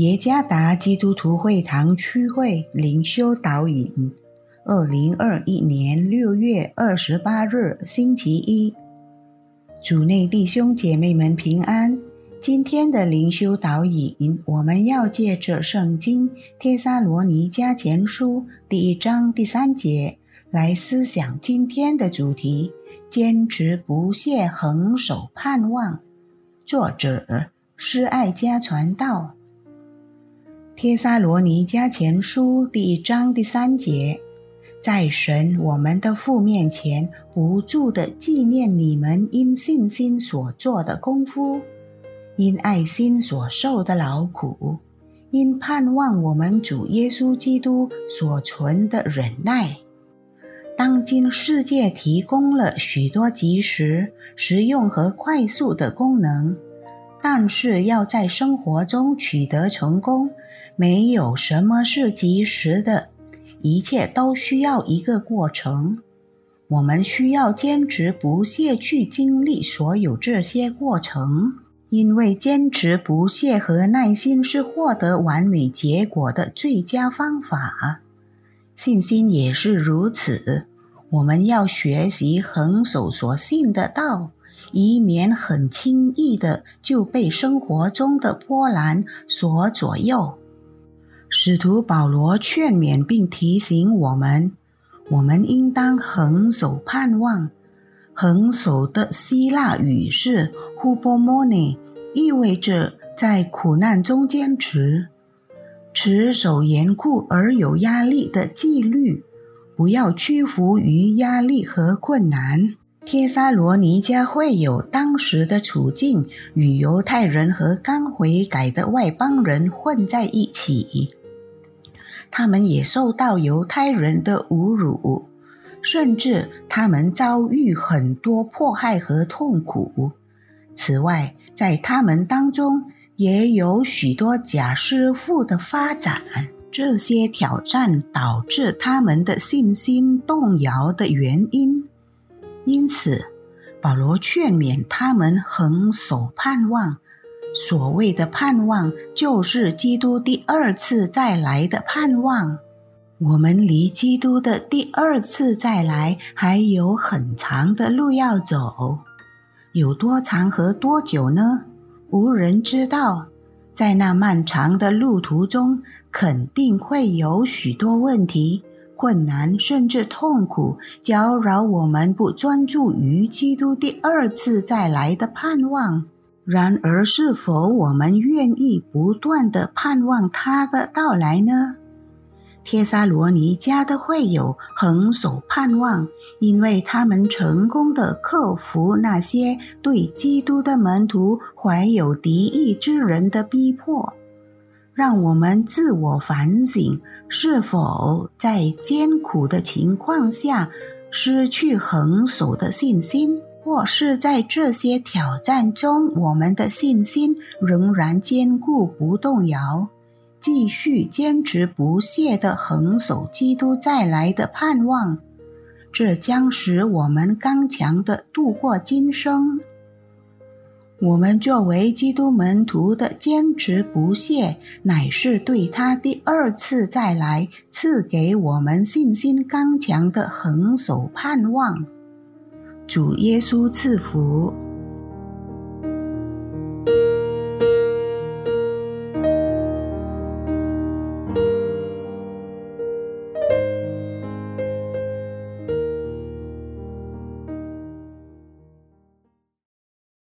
耶加达基督徒会堂区会灵修导引，二零二一年六月二十八日星期一，主内弟兄姐妹们平安。今天的灵修导引，我们要借着圣经《帖撒罗尼迦前书》第一章第三节来思想今天的主题：坚持不懈，恒守盼望。作者施爱家传道。帖撒罗尼迦前书第一章第三节，在神我们的父面前，不住的纪念你们因信心所做的功夫，因爱心所受的劳苦，因盼望我们主耶稣基督所存的忍耐。当今世界提供了许多及时、实用和快速的功能，但是要在生活中取得成功。没有什么是及时的，一切都需要一个过程。我们需要坚持不懈去经历所有这些过程，因为坚持不懈和耐心是获得完美结果的最佳方法。信心也是如此。我们要学习横守所信的道，以免很轻易的就被生活中的波澜所左右。使徒保罗劝勉并提醒我们：我们应当恒守盼望。恒守的希腊语是 “hubomone”，意味着在苦难中坚持，持守严酷而有压力的纪律，不要屈服于压力和困难。帖撒罗尼迦会有当时的处境与犹太人和刚悔改的外邦人混在一起。他们也受到犹太人的侮辱，甚至他们遭遇很多迫害和痛苦。此外，在他们当中也有许多假师傅的发展。这些挑战导致他们的信心动摇的原因。因此，保罗劝勉他们恒守盼望。所谓的盼望，就是基督第二次再来的盼望。我们离基督的第二次再来还有很长的路要走，有多长和多久呢？无人知道。在那漫长的路途中，肯定会有许多问题、困难，甚至痛苦，搅扰我们不专注于基督第二次再来的盼望。然而，是否我们愿意不断的盼望他的到来呢？帖撒罗尼迦的会友横守盼望，因为他们成功的克服那些对基督的门徒怀有敌意之人的逼迫。让我们自我反省：是否在艰苦的情况下失去横守的信心？或是在这些挑战中，我们的信心仍然坚固不动摇，继续坚持不懈地横守基督再来的盼望，这将使我们刚强地度过今生。我们作为基督门徒的坚持不懈，乃是对他第二次再来赐给我们信心刚强的横守盼望。主耶稣赐福。